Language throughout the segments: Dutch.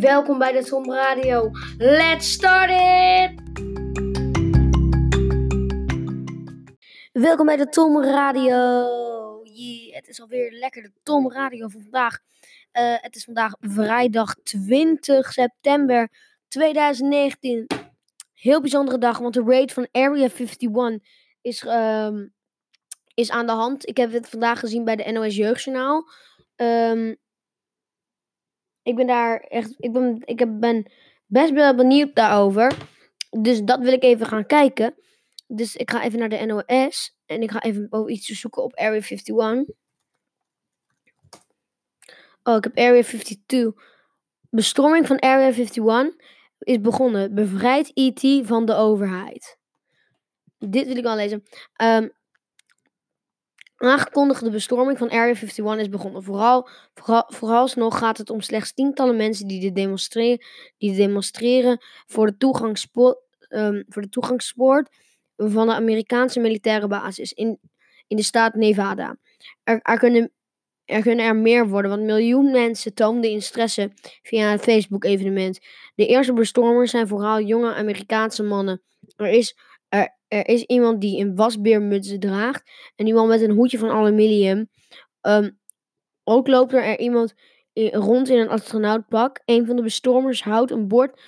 Welkom bij de Tom Radio. Let's start it! Welkom bij de Tom Radio. Yeah, het is alweer lekker de Tom Radio van vandaag. Uh, het is vandaag vrijdag 20 september 2019. Heel bijzondere dag, want de raid van Area 51 is, um, is aan de hand. Ik heb het vandaag gezien bij de NOS Jeugdjournaal. Um, ik ben daar echt. Ik ben, ik ben best wel benieuwd daarover. Dus dat wil ik even gaan kijken. Dus ik ga even naar de NOS. En ik ga even iets zoeken op Area 51. Oh, ik heb Area 52. Bestorming van Area 51 is begonnen. Bevrijd IT van de overheid. Dit wil ik al lezen. Um, aangekondigde bestorming van Area 51 is begonnen. Vooral, vooral, vooralsnog gaat het om slechts tientallen mensen die, de demonstreren, die demonstreren voor de, toegangspoort, um, voor de toegangspoort van de Amerikaanse militaire basis in, in de staat Nevada. Er, er, kunnen, er kunnen er meer worden, want miljoen mensen toonden interesse via een Facebook-evenement. De eerste bestormers zijn vooral jonge Amerikaanse mannen. Er is er is iemand die een wasbeermuts draagt. En iemand met een hoedje van aluminium. Um, ook loopt er iemand rond in een astronautpak. Een van de bestormers houdt een bord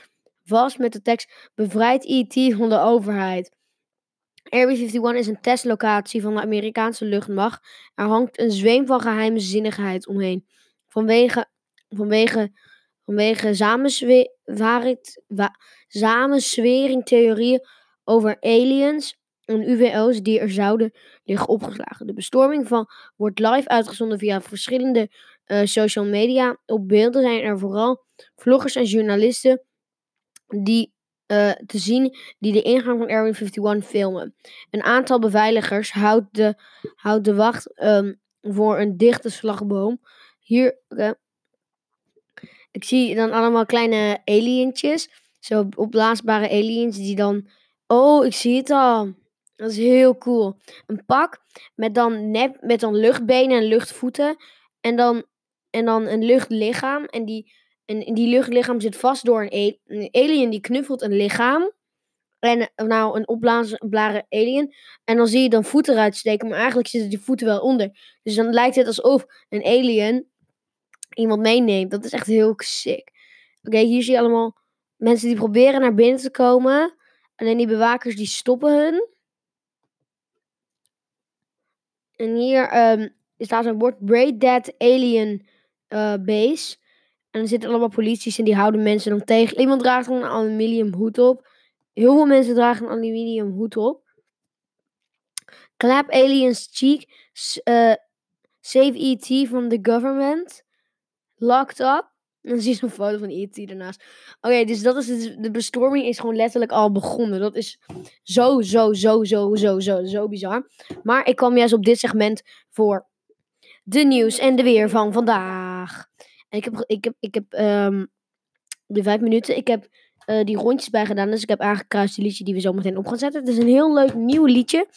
vast met de tekst: Bevrijd IT van de overheid. Area 51 is een testlocatie van de Amerikaanse luchtmacht. Er hangt een zweem van geheimzinnigheid omheen. Vanwege, vanwege, vanwege samensweringtheorieën over aliens en UVO's die er zouden liggen opgeslagen. De bestorming van wordt live uitgezonden via verschillende uh, social media. Op beelden zijn er vooral vloggers en journalisten die uh, te zien die de ingang van Area 51 filmen. Een aantal beveiligers houdt de, houdt de wacht um, voor een dichte slagboom. Hier, uh, ik zie dan allemaal kleine alientjes, zo opblaasbare aliens die dan Oh, ik zie het al. Dat is heel cool. Een pak met dan, nep, met dan luchtbenen en luchtvoeten. En dan, en dan een luchtlichaam. En die, en die luchtlichaam zit vast door een, een alien die knuffelt een lichaam. En nou, een opblazen alien. En dan zie je dan voeten eruit steken. Maar eigenlijk zitten die voeten wel onder. Dus dan lijkt het alsof een alien iemand meeneemt. Dat is echt heel sick. Oké, hier zie je allemaal mensen die proberen naar binnen te komen. Alleen die bewakers die stoppen hun. En hier um, staat een bord Braid Dead Alien uh, Base. En er zitten allemaal polities en die houden mensen dan tegen. Iemand draagt een aluminium hoed op. Heel veel mensen dragen een aluminium hoed op. Clap Aliens Cheek. Uh, save ET from the government. Locked up. Dan zie je zo'n foto van E.T. ernaast. Oké, dus dat is het, de bestorming is gewoon letterlijk al begonnen. Dat is zo, zo, zo, zo, zo, zo, zo bizar. Maar ik kwam juist op dit segment voor de nieuws en de weer van vandaag. En ik heb, ik heb, ik heb um, de vijf minuten, ik heb uh, die rondjes bijgedaan. Dus ik heb aangekruist die liedje die we zo meteen op gaan zetten. Het is een heel leuk nieuw liedje.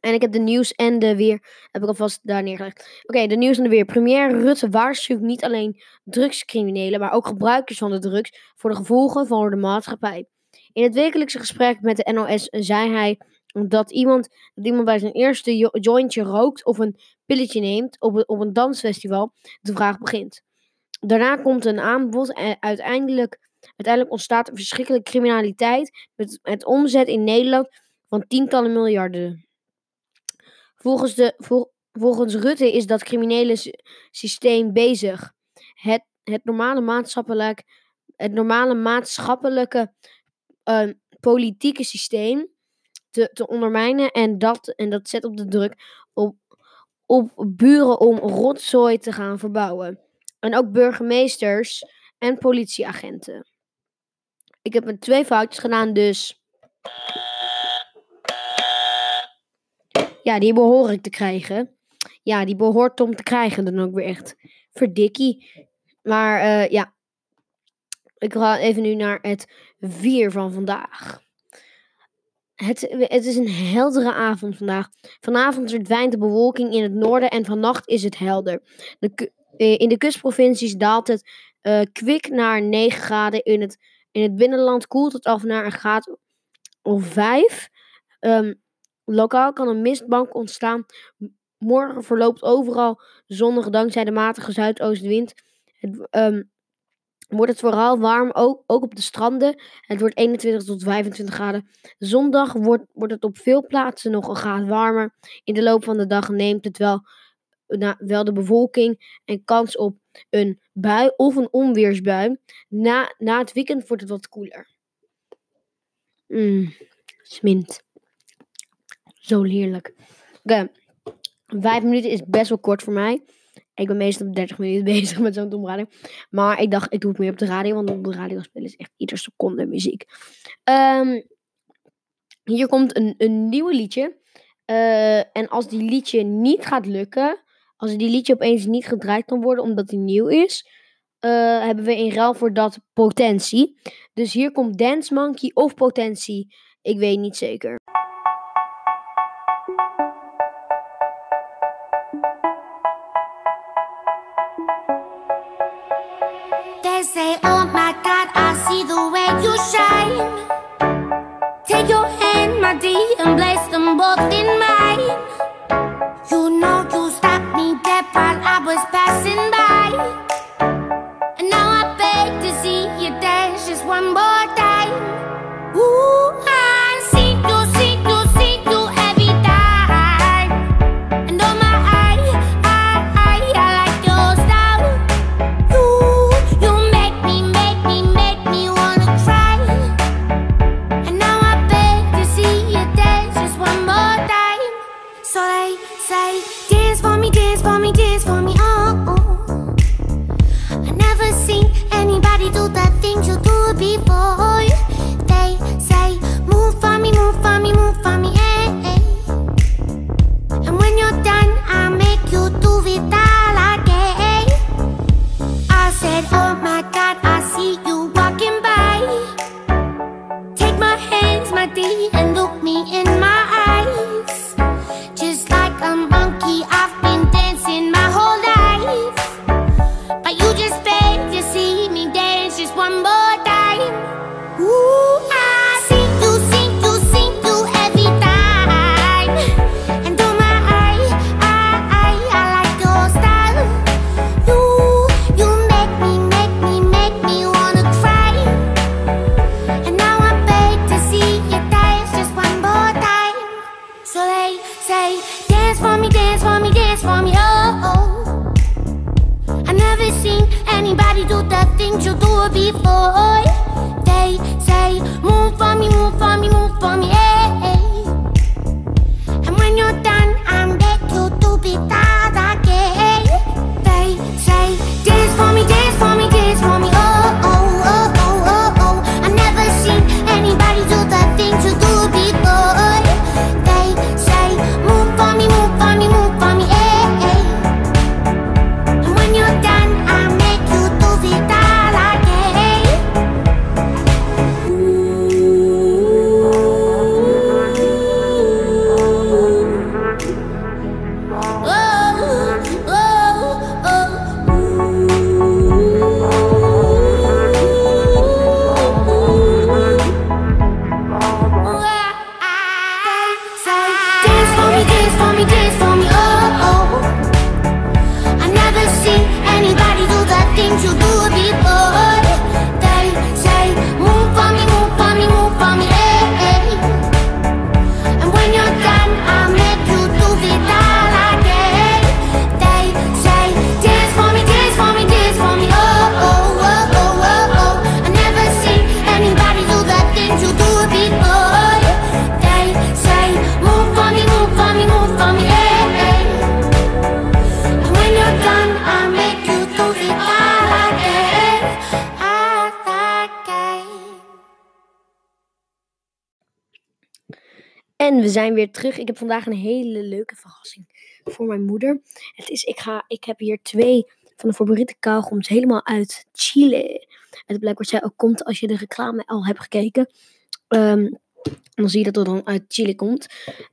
En ik heb de nieuws en de weer, heb ik alvast daar neergelegd. Oké, de nieuws en de weer. Premier Rutte waarschuwt niet alleen drugscriminelen, maar ook gebruikers van de drugs voor de gevolgen voor de maatschappij. In het wekelijkse gesprek met de NOS zei hij dat iemand, dat iemand bij zijn eerste jointje rookt of een pilletje neemt op een, op een dansfestival, de vraag begint. Daarna komt een aanbod en uiteindelijk, uiteindelijk ontstaat een verschrikkelijke criminaliteit met, met omzet in Nederland van tientallen miljarden. Volgens, de, volgens Rutte is dat criminele systeem bezig het, het normale maatschappelijk, het normale maatschappelijke uh, politieke systeem te, te ondermijnen. En dat, en dat zet op de druk op, op buren om rotzooi te gaan verbouwen. En ook burgemeesters en politieagenten. Ik heb met twee foutjes gedaan, dus. Ja, die behoor ik te krijgen. Ja, die behoort Tom te krijgen dan ook weer echt. Verdikkie. Maar uh, ja. Ik ga even nu naar het vier van vandaag. Het, het is een heldere avond vandaag. Vanavond verdwijnt de bewolking in het noorden en vannacht is het helder. De, eh, in de kustprovincies daalt het eh kwik naar 9 graden. In het, in het binnenland koelt het af naar een graad of 5. Ehm, lokaal kan een mistbank ontstaan. Morgen verloopt overal zonnig dankzij de matige zuidoostenwind. Het, ehm, wordt het vooral warm, ook, ook op de stranden. Het wordt 21 tot 25 graden. Zondag wordt, wordt het op veel plaatsen nog een graad warmer. In de loop van de dag neemt het wel, na, wel de bevolking en kans op een bui of een onweersbui. Na, na het weekend wordt het wat koeler. Mm, smint. Zo heerlijk. Oké, vijf minuten is best wel kort voor mij. Ik ben meestal 30 minuten bezig met zo'n omrading. Maar ik dacht, ik doe het meer op de radio. Want op de radio spelen is echt ieder seconde muziek. Ehm, hier komt een, een nieuw liedje. Eh, en als die liedje niet gaat lukken. Als die liedje opeens niet gedraaid kan worden omdat die nieuw is. eh, hebben we in ruil voor dat potentie. Dus hier komt Dance Monkey of potentie. Ik weet niet zeker. Shine. Take your hand, my dear, and place them both in mine. You know you stopped me dead while I was passing by. En we zijn weer terug. Ik heb vandaag een hele leuke verrassing voor mijn moeder. Het is, ik, ga, ik heb hier twee van de favoriete kauwgoms helemaal uit Chile. Het blijkbaar zij ook komt als je de reclame al hebt gekeken. Ehm, dan zie je dat het dan uit Chile komt.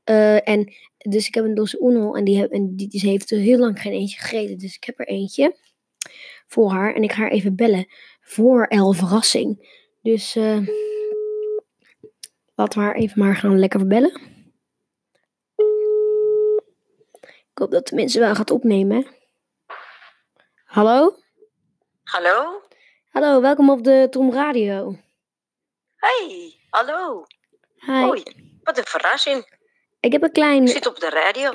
Eh, en dus ik heb een Dos Uno en, die, heb, en heeft er heel lang geen eentje gegeten. Dus ik heb er eentje voor haar. En ik ga haar even bellen voor El Verrassing. Dus eh, laten we haar even maar gaan lekker bellen. Ik hoop dat de mensen wel gaat opnemen. hè. Hallo? Hallo? Hallo, welkom op de Tom Radio. Hey, hallo. Hi. Hoi, wat een verrassing. Ik heb een klein, Ik zit op de radio.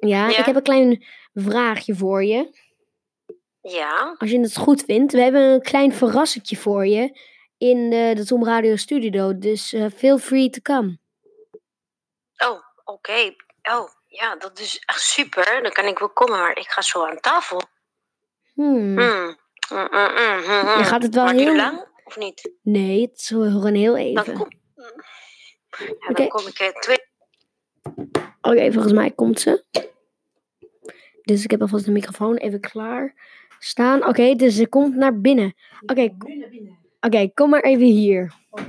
ja, Ja? ik heb een klein vraagje voor je. Ja, Als je het goed vindt. We hebben een klein verrassetje voor je in eh, de Tom Radio Studio. Dus eh, feel free to come. oh, oké. Oh, ja, dat is echt super. Dan kan ik wel komen, maar ik ga zo aan tafel. Hmm. Hmm. Mm, mm, mm, mm, mm. Je gaat het wel duurt heel- lang, of niet? Nee, het is gewoon heel Dan even. kom, ja, Oké. dan kom ik eh, twee... Oké, volgens mij komt ze. Dus ik heb alvast de microfoon even klaar staan. Oké, dus ze komt naar binnen. Oké, oké, kom maar even hier. Oh,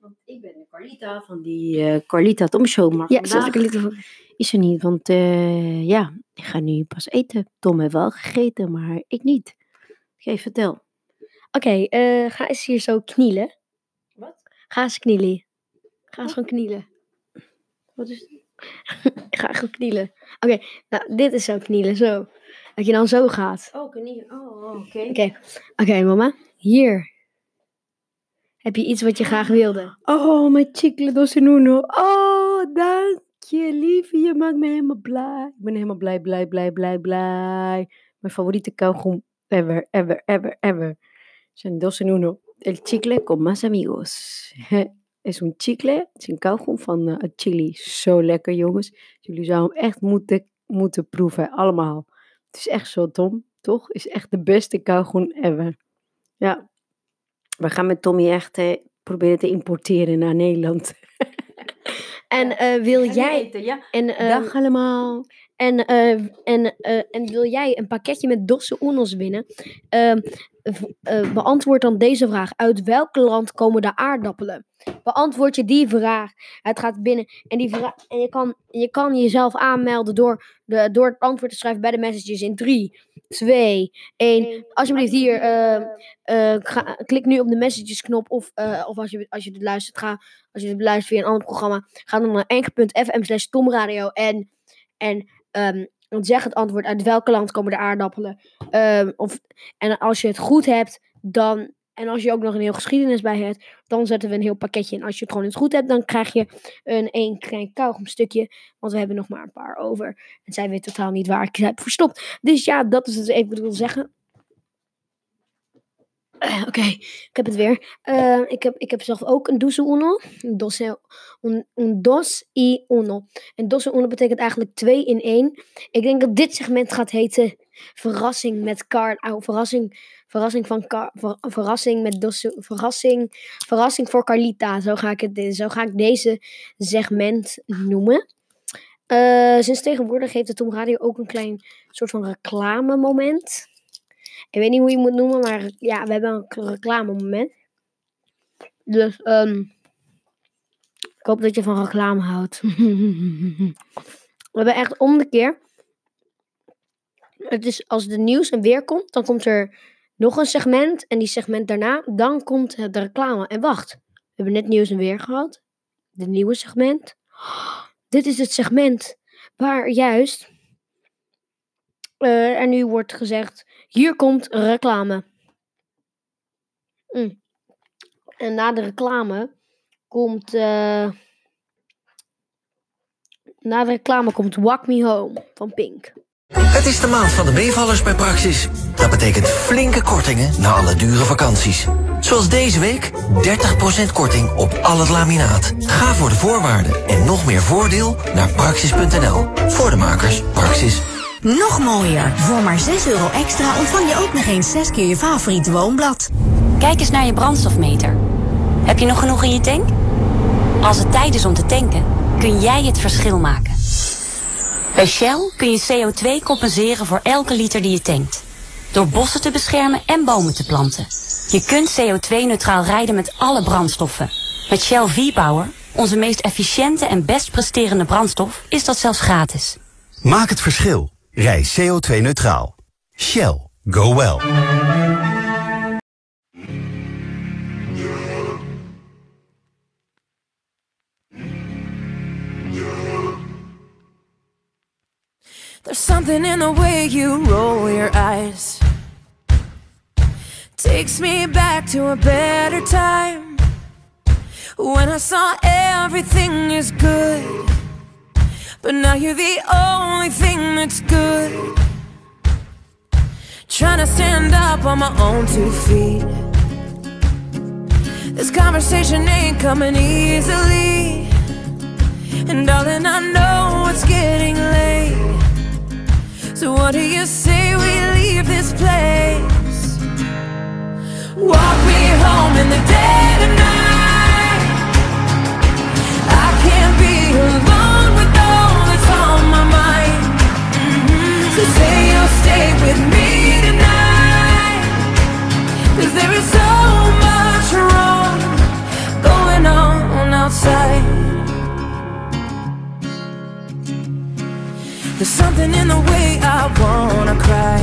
want ik ben de Carlita van die eh, Carlita Tom Show. Maar Ja, vandaag is er niet, want eh, ja, ik ga nu pas eten. Tom heeft wel gegeten, maar ik niet. Oké, vertel. Oké, eh, ga eens hier zo knielen. Wat? Ga eens knielen. Ga eens gewoon knielen. Wat is Ga gewoon knielen. Oké, nou, dit is zo knielen, zo. Dat je dan zo gaat. Oh, niet. Oh, oké. Oké, oké, mama. Hier. Heb je iets wat je graag wilde? Oh, mijn chicle dosenuno. Oh, dank je, lieve. Je maakt me helemaal blij. Ik ben helemaal blij, blij, blij, blij, blij. Mijn favoriete kauwgom ever, ever, ever, ever. Zijn dosenuno. El chicle con más amigos. is een chicle. Is een kauwgom van eh, chili. Zo lekker, jongens. Jullie zouden hem echt moeten, moeten proeven. Allemaal. Het is echt zo, Tom. Toch? Is echt de beste kauwgom ever. Ja. We gaan met Tommy echt eh, proberen te importeren naar Nederland. En eh, wil jij... Ja. En, eh, Dag allemaal. En, eh, en, eh, en wil jij een pakketje met Dosse Unos winnen? Ehm, eh, beantwoord dan deze vraag. Uit welk land komen de aardappelen? Beantwoord je die vraag. Het gaat binnen. En, die vraag, en je, kan, je kan jezelf aanmelden door, de, door het antwoord te schrijven bij de messages in 3, 2, 1. Alsjeblieft hier. ga- klik nu op de messages knop. Of, of als, je, als je dit luistert, ga, als je dit beluistert via een ander programma. Ga dan naar enke.fm slash tomradio. En, en Ehm, want zeg het antwoord uit welke land komen de aardappelen. Ehm, of, en als je het goed hebt, dan. En als je ook nog een heel geschiedenis bij hebt, dan zetten we een heel pakketje in. Als je het gewoon niet goed hebt, dan krijg je een één klein kauwgomstukje. Want we hebben nog maar een paar over. En zij weet totaal niet waar ik ze heb verstopt. Dus ja, dat is het even wat ik wil zeggen. Eh, Oké, ik heb het weer. Eh, ik, heb, ik heb zelf ook een doze uno. Een un, un dos uno. En dos y uno betekent eigenlijk twee in één. Ik denk dat dit segment gaat heten Verrassing met Car. Oh, verrassing, verrassing van verrassing met. Verrassing, verrassing voor Carlita. Zo ga ik, het, zo ga ik deze segment noemen. Eh, sinds tegenwoordig heeft de Tom Radio ook een klein soort van reclame moment. Ik weet niet hoe je moet noemen, maar ja, we hebben een reclame moment. Dus, ehm ik hoop dat je van reclame houdt. we hebben echt om de keer. Het is als de nieuws en weer komt, dan komt er nog een segment. En die segment daarna, dan komt de reclame. En wacht, we hebben net nieuws en weer gehad. De nieuwe segment. dit is het segment waar juist eh, er nu wordt gezegd: hier komt reclame. Mm. En na de reclame komt. eh, na de reclame komt Walk Me Home van Pink. Het is de maand van de meevallers bij Praxis. Dat betekent flinke kortingen na alle dure vakanties. Zoals deze week 30% korting op al het laminaat. Ga voor de voorwaarden en nog meer voordeel naar praxis.nl. Voor de makers, Praxis. Nog mooier. Voor maar 6 euro extra ontvang je ook nog eens 6 keer je favoriete woonblad. Kijk eens naar je brandstofmeter. Heb je nog genoeg in je tank? Als het tijd is om te tanken, kun jij het verschil maken. Bij Shell kun je CO2 compenseren voor elke liter die je tankt. Door bossen te beschermen en bomen te planten. Je kunt CO2-neutraal rijden met alle brandstoffen. Met Shell V-Power, onze meest efficiënte en best presterende brandstof, is dat zelfs gratis. Maak het verschil. Rij CO2-neutraal. Shell. Go well. There's something in the way you roll your eyes. Takes me back to a better time. When I saw everything is good. But now you're the only thing that's good. Trying to stand up on my own two feet. This conversation ain't coming easily. And darling, I know it's getting late. So what do you say we leave this place? Walk me home in the dead of night. I can't be alone Say you'll stay with me tonight. Cause there is so much wrong going on outside. There's something in the way I wanna cry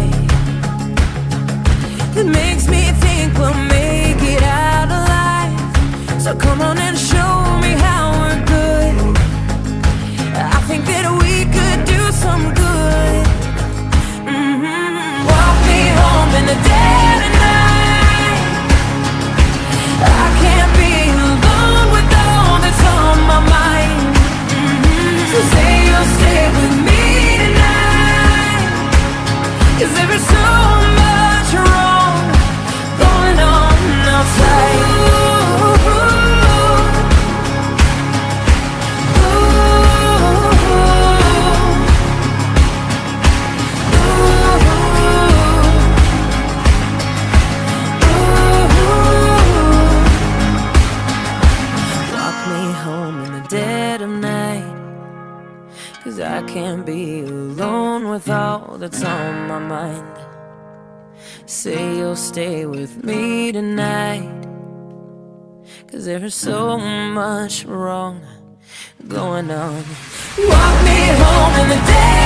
that makes me think we'll make it out alive. So come on there's so much wrong going on. Walk me home in the dead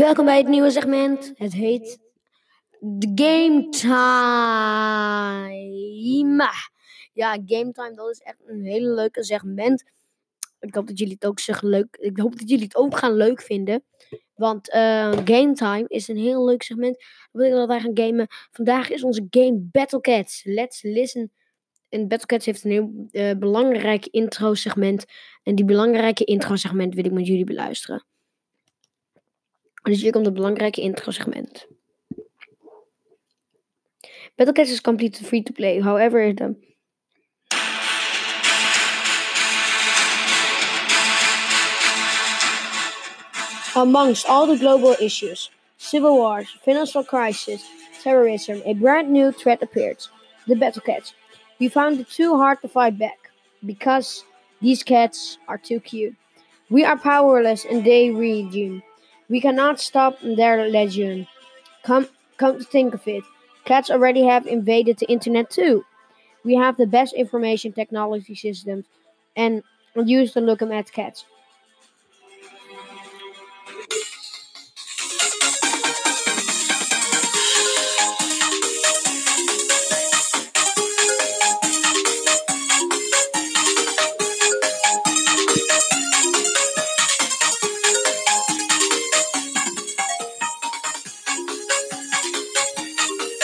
Welkom bij het nieuwe segment. Het heet The Game Time. Ja, Game Time, dat is echt een hele leuke segment. Ik hoop dat jullie het ook zeg leuk. Ik hoop dat jullie het ook gaan leuk vinden. Want eh, Game Time is een heel leuk segment. Wil ik dat gaan gamen. Vandaag is onze game Battle Cats. Let's listen. En Battle Cats heeft een heel eh, belangrijk intro segment. En die belangrijke intro segment wil ik met jullie beluisteren. Dus hier komt het belangrijke intro segment. Battlecats is complete free to play. However, the amongst all the global issues, civil wars, financial crisis, terrorism, a brand new threat appeared: the battle cats. We found it too hard to fight back because these cats are too cute. We are powerless in their region. We cannot stop their legion. Come, come to think of it, cats already have invaded the internet too. We have the best information technology systems and use to look at cats.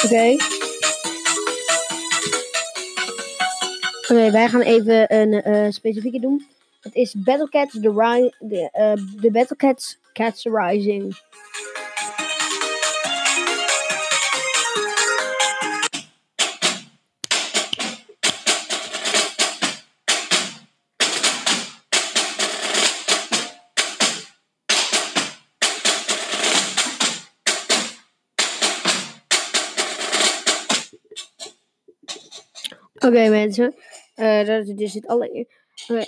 Oké. Oké, wij gaan even een eh, specifieke doen. Het is Battle Cats The, ri de, eh, Battle Cats Cats Rising. Oké, mensen. Eh dat is dus. Oké,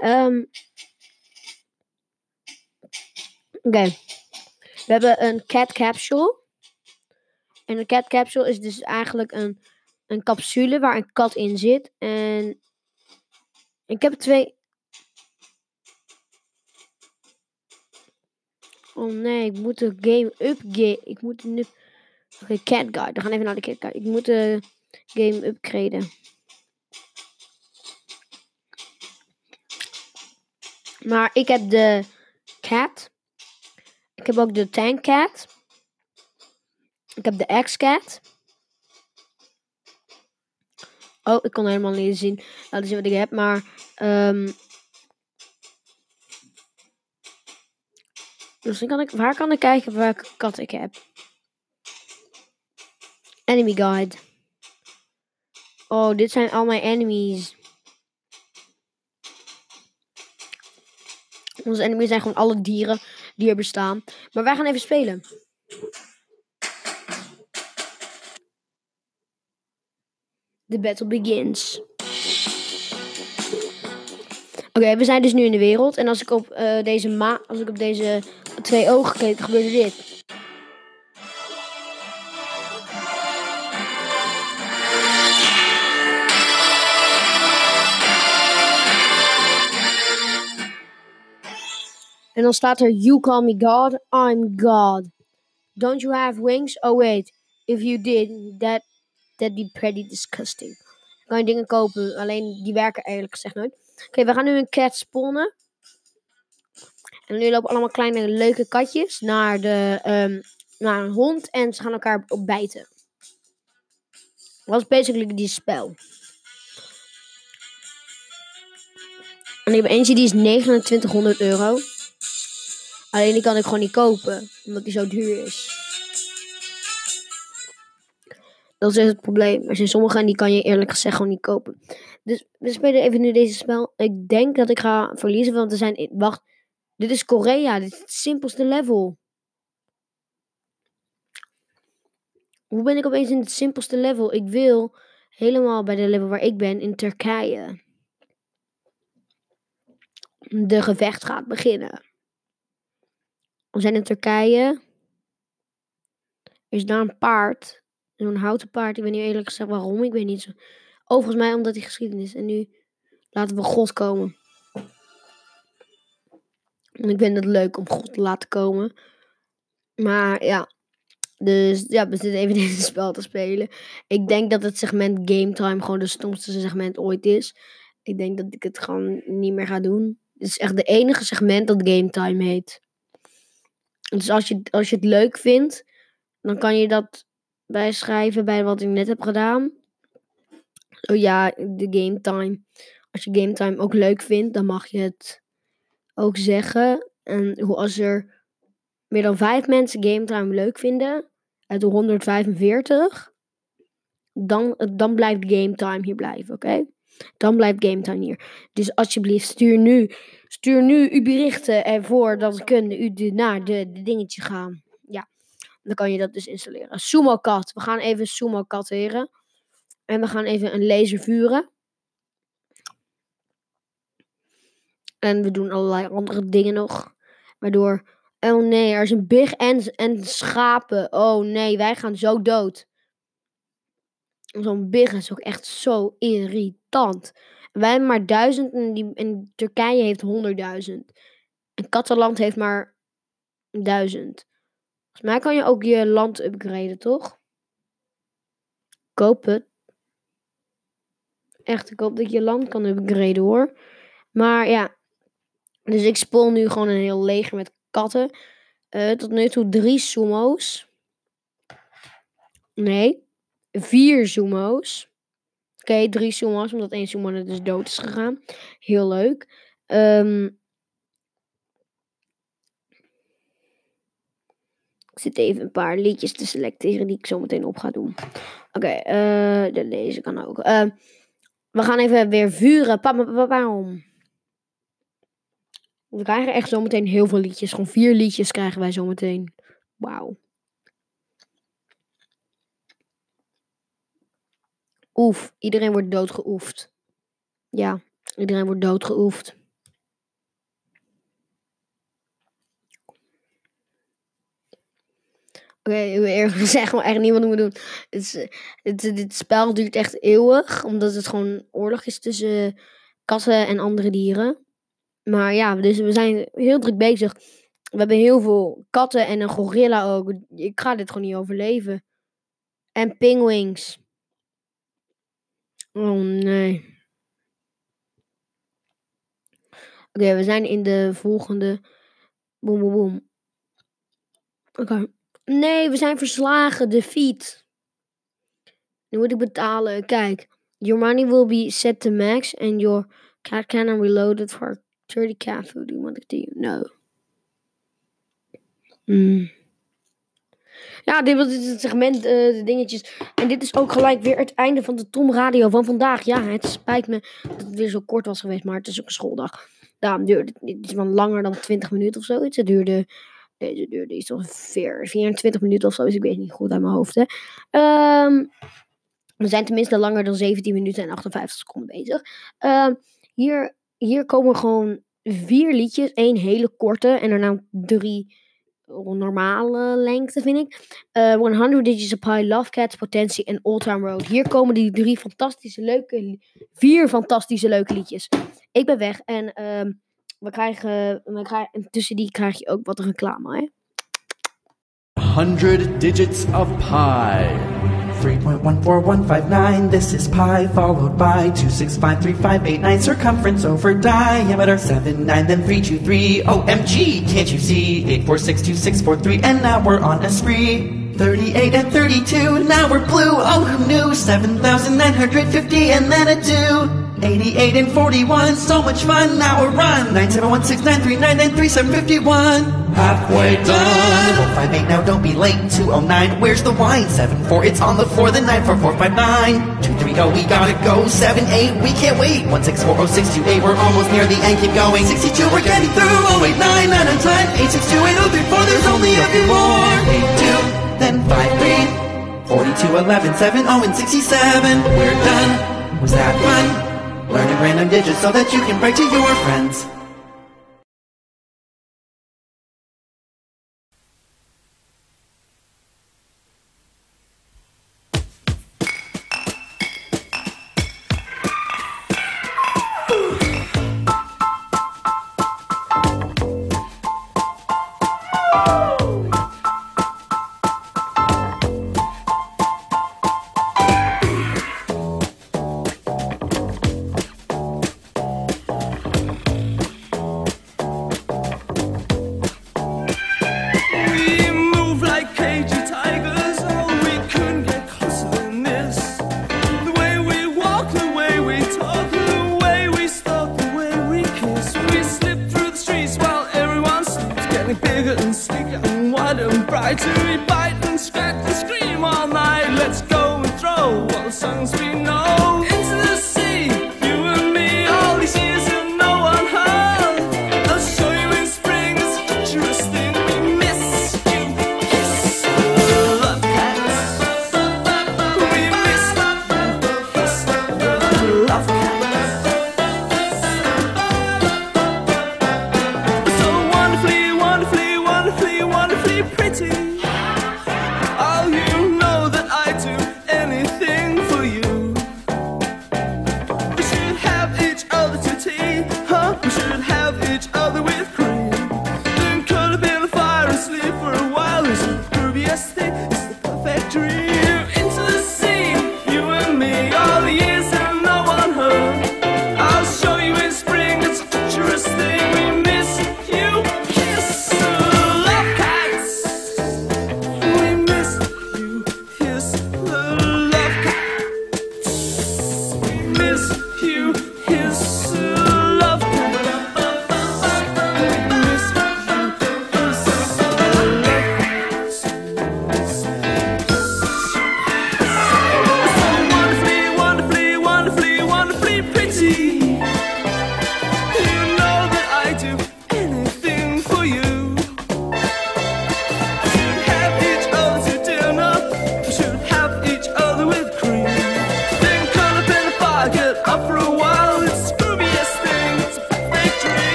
ehm. Oké. We hebben een cat capsule. En een cat capsule is dus eigenlijk een, een capsule waar een kat in zit. En ik heb twee. Oh nee, ik moet de game upgrade. Ik moet nu. Oké, cat guide. We gaan even naar de cat guide. Ik moet de game upgraden. Maar ik heb de cat. Ik heb ook de tank cat. Ik heb de X-cat. Oh, ik kon helemaal niet zien. Laten zien wat ik heb. Maar. ehm dus kan ik, waar kan ik kijken welke kat ik heb? Enemy guide. Oh, dit zijn al mijn enemies. Onze enemies zijn gewoon alle dieren die er bestaan. Maar wij gaan even spelen. The battle begins. Oké, we zijn dus nu in de wereld. En als ik op eh, deze ma als ik op deze twee ogen kijk, gebeurt er dit. En dan staat er, you call me God, I'm God. Don't you have wings? Oh wait, if you did, that, that'd be pretty disgusting. Kan je dingen kopen, alleen die werken eigenlijk gezegd nooit. Oké, we gaan nu een cat spawnen. En nu lopen allemaal kleine leuke katjes naar, de, ehm, naar een hond en ze gaan elkaar op bijten. Dat is basically die spel. En ik heb eentje die is 2900 euro. Alleen die kan ik gewoon niet kopen, omdat die zo duur is. Dat is het probleem. Er zijn sommige en die kan je eerlijk gezegd gewoon niet kopen. Dus we spelen even nu deze spel. Ik denk dat ik ga verliezen, want er zijn... Wacht, dit is Korea. Dit is het simpelste level. Hoe ben ik opeens in het simpelste level? Ik wil helemaal bij de level waar ik ben, in Turkije. De gevecht gaat beginnen. We zijn in Turkije. Er is daar een paard. Zo'n houten paard. Ik weet niet eerlijk gezegd waarom. Ik weet niet zo. Oh, volgens mij omdat hij geschiedenis. En nu laten we God komen. En ik vind het leuk om God te laten komen. Maar ja. Dus ja, we zitten even deze spel te spelen. Ik denk dat het segment Game Time gewoon de stomste segment ooit is. Ik denk dat ik het gewoon niet meer ga doen. Het is echt de enige segment dat Game Time heet. Dus als je, als je het leuk vindt, dan kan je dat bijschrijven bij wat ik net heb gedaan. Oh ja, de game time. Als je game time ook leuk vindt, dan mag je het ook zeggen. En als er meer dan vijf mensen game time leuk vinden, uit de 145, dan, dan blijft game time hier blijven, oké? Dan blijft game time hier. Dus alsjeblieft, stuur nu, stuur nu uw berichten ervoor dat kunnen u naar de, de dingetje gaan. Ja, dan kan je dat dus installeren. Sumo kat. We gaan even sumo kat leren. En we gaan even een laser vuren. En we doen allerlei andere dingen nog. Waardoor. Oh nee, er is een big en, en schapen. Oh nee, wij gaan zo dood. Zo'n big is ook echt zo irritant. Wij hebben maar duizend en, die, Turkije heeft honderdduizend. En Cataland heeft maar duizend. Volgens mij kan je ook je land upgraden, toch? Koop het. Echt, ik hoop dat je land kan upgraden hoor. Maar ja. Dus ik spoel nu gewoon een heel leger met katten. Eh, tot nu toe drie sumo's. Nee. Vier sumo's. Oké, drie sumo's, omdat één sumo er dus dood is gegaan. Heel leuk. Ehm, ik zit even een paar liedjes te selecteren die ik zo meteen op ga doen. Oké, eh, de- deze kan ook. Ehm, we gaan even weer vuren. Pam. We krijgen echt zometeen heel veel liedjes. Gewoon vier liedjes krijgen wij zometeen. Wauw. Iedereen wordt doodgeoefd. Ja, iedereen wordt doodgeoefd. Oké, wil eerlijk gezegd maar echt niet wat moet doen. Het, is, dit spel duurt echt eeuwig, omdat het gewoon oorlog is tussen katten en andere dieren. Maar ja, dus we zijn heel druk bezig. We hebben heel veel katten en een gorilla ook. Ik ga dit gewoon niet overleven. En pingwings. Oh nee. Oké, we zijn in de volgende. Boom, boom, boom. Oké. Nee, we zijn verslagen. Defeat. Nu moet ik betalen. Kijk. Your money will be set to max and your cat cannon reloaded for 30 cat food. Do you want to do? No. Hmm. Ja, dit was is het segment, eh, de dingetjes. En dit is ook gelijk weer het einde van de Tom Radio van vandaag. Ja, het spijt me dat het weer zo kort was geweest, maar het is ook een schooldag. Daarom duurde het het is wel langer dan 20 minuten of zoiets. Het duurde, deze duurde iets van 4, 24 minuten of zo, dus ik weet niet goed uit mijn hoofd. Hè. Ehm, we zijn tenminste langer dan 17 minuten en 58 seconden bezig. Ehm, hier, hier komen gewoon vier liedjes. één hele korte en daarna drie normale lengte, vind ik. Eh 100 Digits of Pi, Love Cats, Potentie en Old Town Road. Hier komen die drie fantastische leuke, vier fantastische leuke liedjes. Ik ben weg en ehm, we krijgen, we krijgen, en tussen die krijg je ook wat reclame, hè. 100 digits of pi. 3.14159, this is pi, followed by 2653589, circumference over diameter 79, then 323, OMG, can't you see? 8462643, and now we're on a spree. 38 and 32, now we're blue, oh who knew? 7,950, and then a 2. 88 and 41, so much fun, now we're run. 971693993, Halfway done. 458, now don't be late. 209, where's the wine? 74, it's on the floor. The 94459. 230, we gotta go. 78, we can't wait. 1640628, we're almost near the end. Keep going. 62, we're getting through. 089, 9 on time. 862, 8034, there's only a few more. 82, then 53. 42, 11, 7, oh, and 67. We're done. Was that fun? Learning random digits so that you can brag to your friends.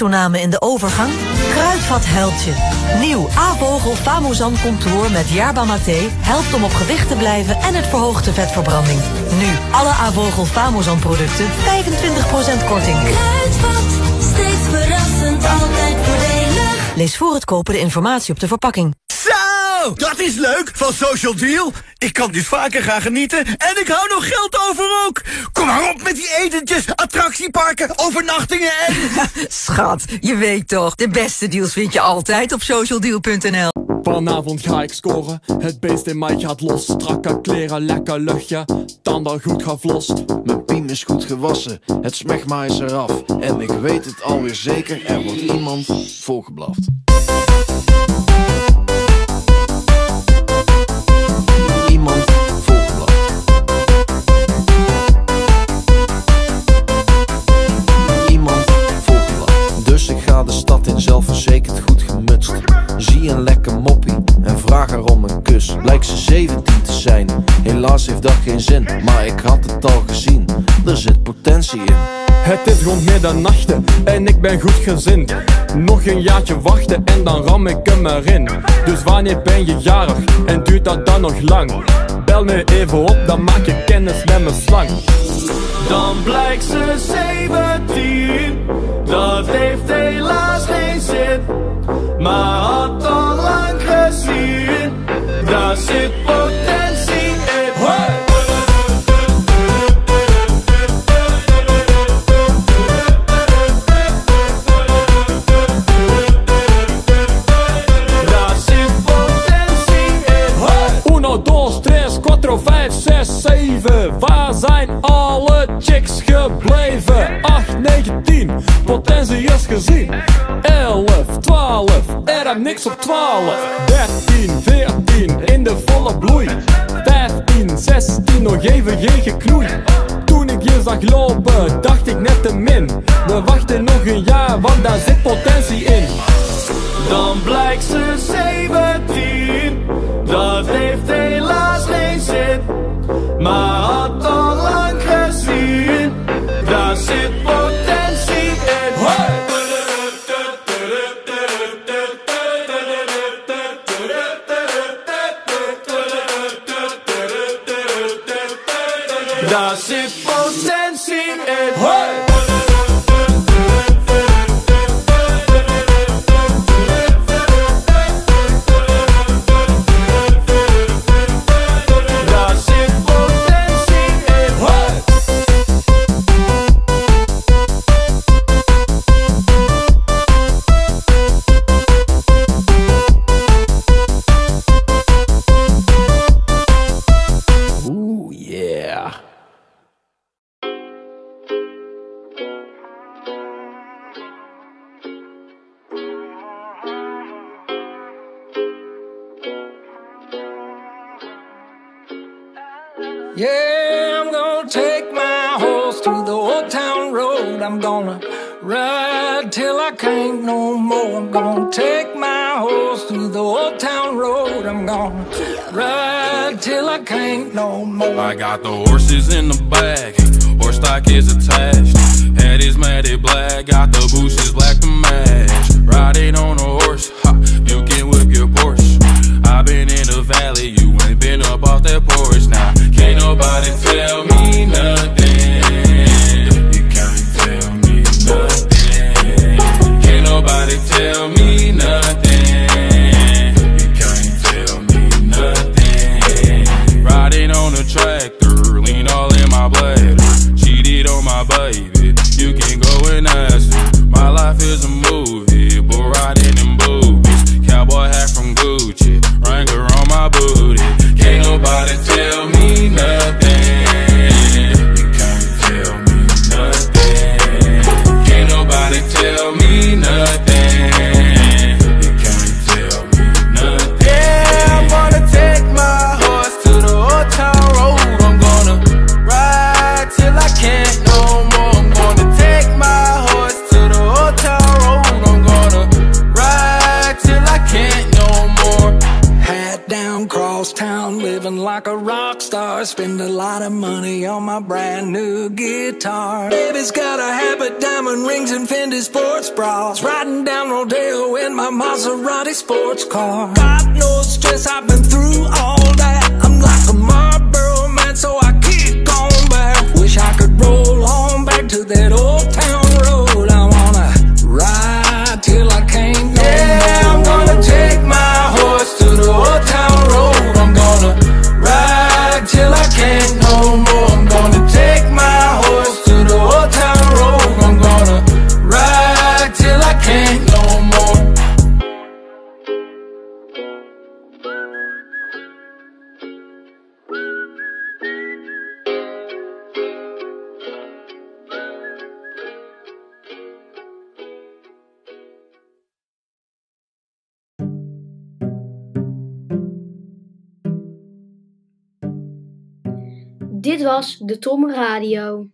Gewichtstoename in de overgang? Kruidvat helpt je. Nieuw A-vogel Famosan Contour met Yerba Mate helpt om op gewicht te blijven en het verhoogt de vetverbranding. Nu alle A-vogel Famosan producten 25% korting. Kruidvat, steeds verrassend, altijd voordelig. Lees voor het kopen de informatie op de verpakking. Zo, dat is leuk van Social Deal. Ik kan dus vaker gaan genieten en ik hou nog geld over ook. Kom maar op met die etentjes, attractieparken, overnachtingen en... Schat, je weet toch, de beste deals vind je altijd op socialdeal.nl. Vanavond ga ik scoren, het beest in mij gaat los. Strakke kleren, lekker luchtje, tanden goed gevlost. Mijn piem is goed gewassen, het smegma is eraf. En ik weet het alweer zeker, er wordt iemand volgeblaft. In zelfverzekerd goed gemutst. Zie een lekker moppie en vraag haar om een kus. Blijkt ze 17 te zijn, helaas heeft dat geen zin. Maar ik had het al gezien, er zit potentie in. Het is rond middernachten en ik ben goed gezind. Nog een jaartje wachten en dan ram ik hem erin. Dus wanneer ben je jarig en duurt dat dan nog lang? Bel me even op, dan maak je kennis met mijn slang. Dan blijkt ze 17, dat heeft helaas geen zin. Maar had al lang gezien, zit potentie potentie in. Hey! Uno, dos, tres, quattro, vijf, zes, zeven. Waar zijn alle chicks gebleven? 8, 9, 10, potentie is gezien. 11, 12, er heb niks op 12. 13, 14, in de volle bloei. 15, 16, nog even geen geknoei. Toen ik je zag lopen, dacht ik net te min. We wachten nog een jaar, want daar zit potentie in. Dan blijkt ze 17, dat heeft helaas geen zin. Maar I got the horses in the back, horse stock is attached. Head is matted black, got the bushes black to match. Riding on a horse, ha, you can whip your Porsche. i been in the valley, you ain't been up off that porch now. Can't nobody tell me nothing. You can't tell me nothing. Can't nobody tell me nothing. Living like a rock star. Spend a lot of money on my brand new guitar. Baby's got a habit, diamond rings, and Fendi sports bras. Riding down Rodeo in my Maserati sports car. God knows stress, I've been through all that. I'm like a Marlboro man, so I kick on back. Wish I could roll on back to that old was de Tom Radio.